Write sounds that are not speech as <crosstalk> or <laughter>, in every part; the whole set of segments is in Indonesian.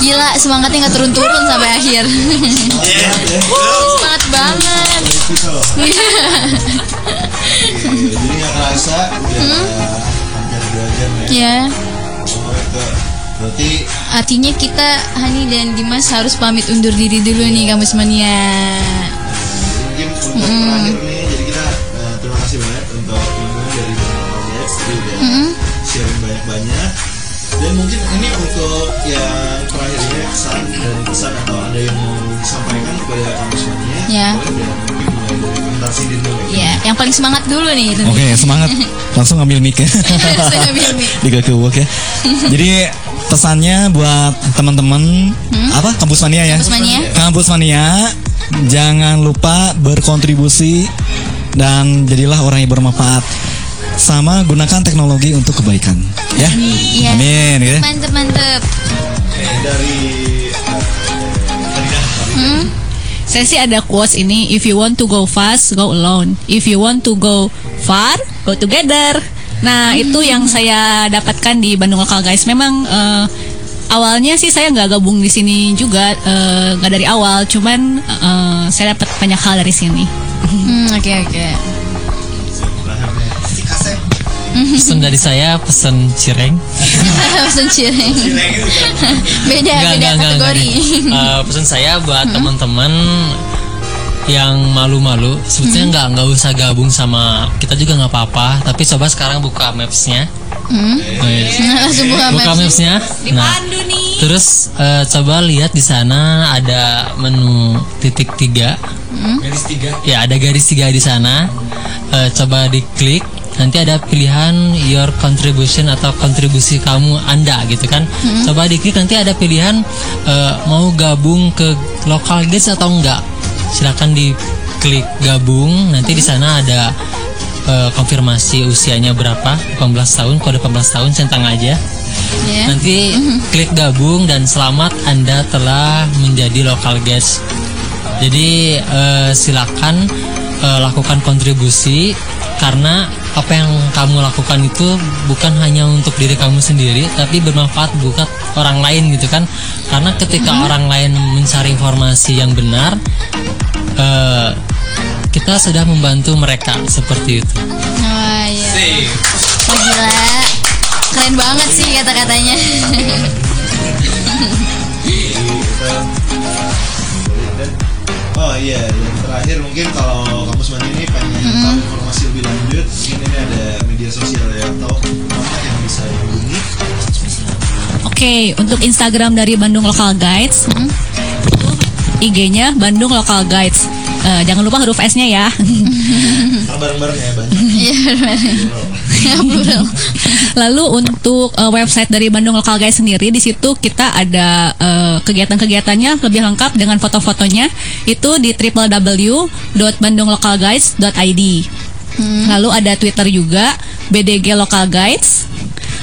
Gila, semangatnya nggak turun-turun sampai akhir. Semangat banget. Jadi nggak kerasa udah hampir dua jam ya. Itu. Berarti artinya kita Hani dan Dimas harus pamit undur diri dulu nih kampus mania. mungkin untuk terakhir nih jadi kita eh, terima kasih banyak untuk ilmu dari Bang Alex tadi udah sharing banyak-banyak dan mungkin ini untuk yang kesan dan pesan atau ada yang mau disampaikan kepada kampus mania Ya. boleh mulai dari dulu ya. Ya, yang paling semangat dulu nih. itu. Oke, semangat. <laughs> Langsung ambil mic ya. Saya ambil mic. <laughs> Tiga ke work ya. Jadi pesannya buat teman-teman apa kampus mania ya? Kampus Mania. Kampus mania jangan lupa berkontribusi dan jadilah orang yang bermanfaat. Sama gunakan teknologi untuk kebaikan. Ya. Iya. Amin ya. Mantep mantep. Oke, dari Farida. Saya sih ada quotes ini, if you want to go fast, go alone. If you want to go far, go together. Nah, itu yang saya dapatkan di Bandung Lokal guys. Memang eh, awalnya sih saya nggak gabung di sini juga, eh, nggak dari awal. Cuman eh, saya dapat banyak hal dari sini. Hmm, oke oke. Si Kasep. <laughs> Pesan dari saya pesan cireng. <laughs> Pesan cireng. Beda Enggak, beda enggak, kategori. enggak. <laughs> Eh, pesan saya buat teman-teman yang malu-malu sebetulnya nggak nggak usah gabung sama kita juga nggak apa-apa tapi coba sekarang buka mapsnya Oh, iya. Langsung buka buka maps. mapsnya nah terus eh, coba lihat di sana ada menu titik tiga Garis tiga. ya ada garis tiga di sana Eh, coba diklik nanti ada pilihan your contribution atau kontribusi kamu anda gitu kan? Coba diklik nanti ada pilihan eh, mau gabung ke lokal guys atau enggak. Silakan diklik gabung. Nanti di sana ada eh, konfirmasi usianya berapa. 18 tahun kode 18 tahun centang aja. Ya. Nanti klik gabung dan selamat Anda telah menjadi local guest. Jadi eh, silakan eh, lakukan kontribusi karena apa yang kamu lakukan itu bukan hanya untuk diri kamu sendiri tapi bermanfaat buat orang lain gitu kan. Karena ketika orang lain mencari informasi yang benar eh, kita sudah membantu mereka seperti itu. Oh iya. Wah, gila. Keren banget sih kata-katanya. Oh iya, yang terakhir mungkin kalau kampus mandi ini pengen informasi lebih lanjut, mungkin ini ada media sosial ya atau yang bisa dihubungi. Oke, untuk Instagram dari Bandung Local Guides, itu IG-nya Bandung Local Guides. Eh, jangan lupa huruf S-nya ya. <laughs> Bareng-bareng ya banyak. Iya, benar. <laughs> Lalu untuk eh, website dari Bandung Local Guides sendiri di situ kita ada eh, kegiatan-kegiatannya lebih lengkap dengan foto-fotonya itu di www.bandunglocalguides.id. Lalu ada Twitter juga BDG Local Guides.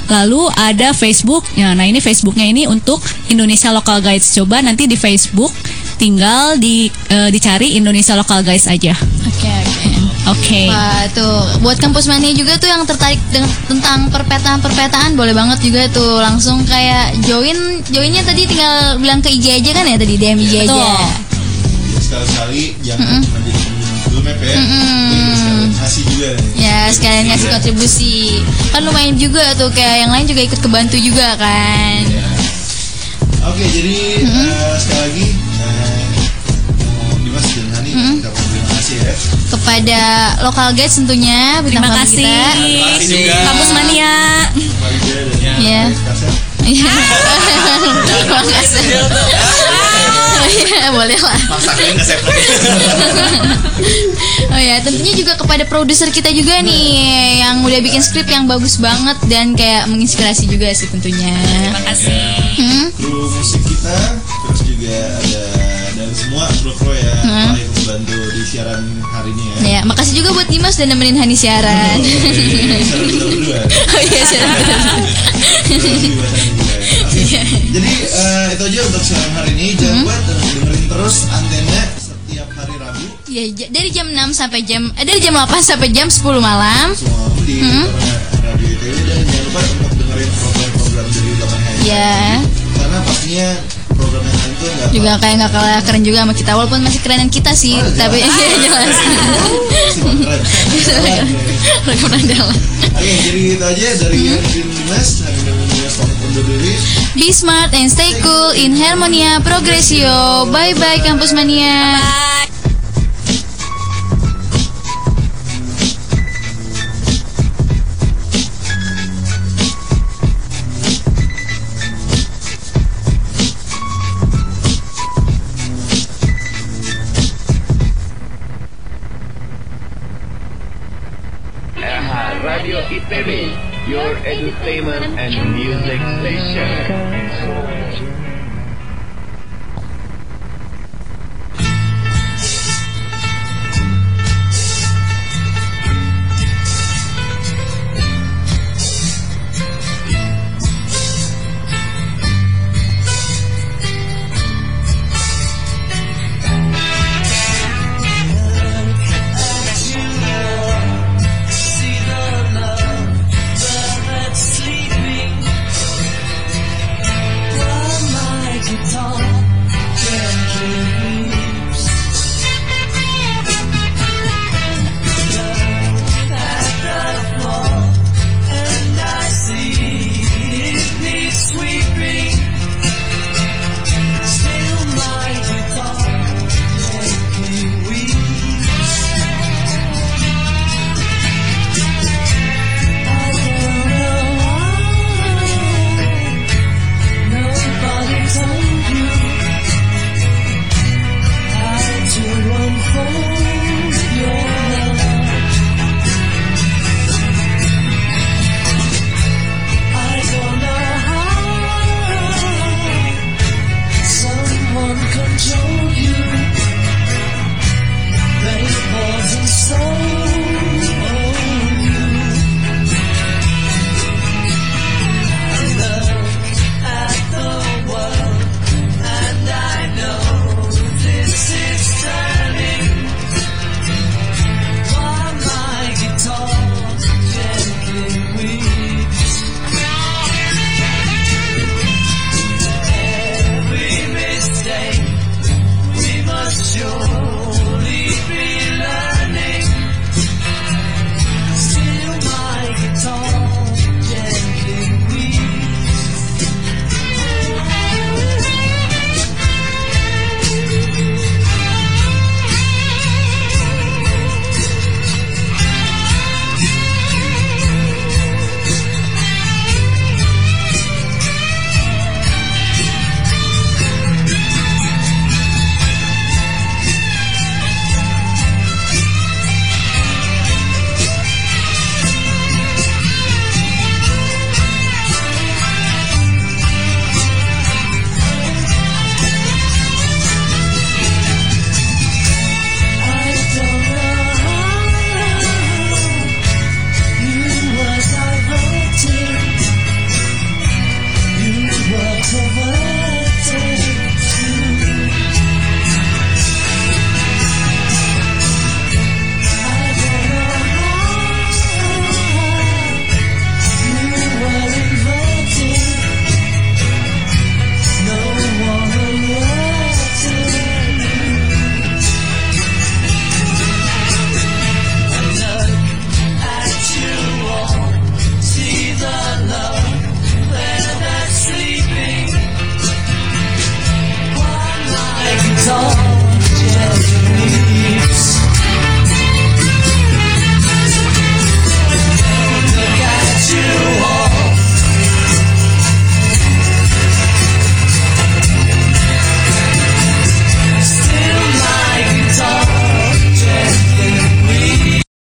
Lalu ada Facebook. Ya, nah ini Facebooknya ini untuk Indonesia Local Guides. Coba nanti di Facebook tinggal di eh, dicari Indonesia Local Guides aja. Oke, oke. Oke. Wah tuh buat kampus mania juga tuh yang tertarik dengan tentang perpetaan-perpetaan boleh banget juga tuh langsung kayak join joinnya tadi tinggal bilang ke IG aja kan ya tadi DM IG aja. Betul. Jadi sekali-sekali jangan cuma jadi pengguna Google Map ya. Ngasih juga. Ya sekalian ngasih kontribusi kan lumayan juga tuh kayak yang lain juga ikut kebantu juga kan. Oke, jadi eh, sekali lagi eh, mau Dimas dan Hani kita terima kasih ya. Kepada lokal guys tentunya bintang Terima kasih. kita. juga. Kampus Mania. Farida dan Iya. Kasep. Iya. <laughs> Terima kasih. <laughs> Iya, <laughs> boleh lah. Masakin <laughs> Oh ya, tentunya juga kepada produser kita juga nih yang udah bikin skrip yang bagus banget dan kayak menginspirasi juga sih tentunya. Terima kasih. Hmm? kru musik kita terus juga ada dan semua kru-kru ya Hmm. yang membantu di siaran hari ini ya. Ya, makasih juga buat Dimas dan nemenin Hani siaran. Jadi, siaran kita berdua. <laughs> oh iya, siaran. <laughs> Jadi eh, itu aja untuk siaran hari ini. Jangan lupa dengerin terus antena setiap hari Rabu Iya, j- dari jam 6 sampai jam eh, dari jam 8 sampai jam 10 malam. semua di internet radio ITW dan jangan lupa untuk dengerin program-program dari Utama Hari Ya. karena pastinya program yang lain tuh juga kayak nggak kalah keren juga sama kita walaupun masih kerenan kita sih tapi <laughs> iya jelas. <laughs> Rekam andalan. Oke, jadi gitu aja dari Hmm. Dimas, Be smart and stay cool in Harmonia Progresio. Bye bye Kampus Mania. AHA Radio ITB, your entertainment and music station.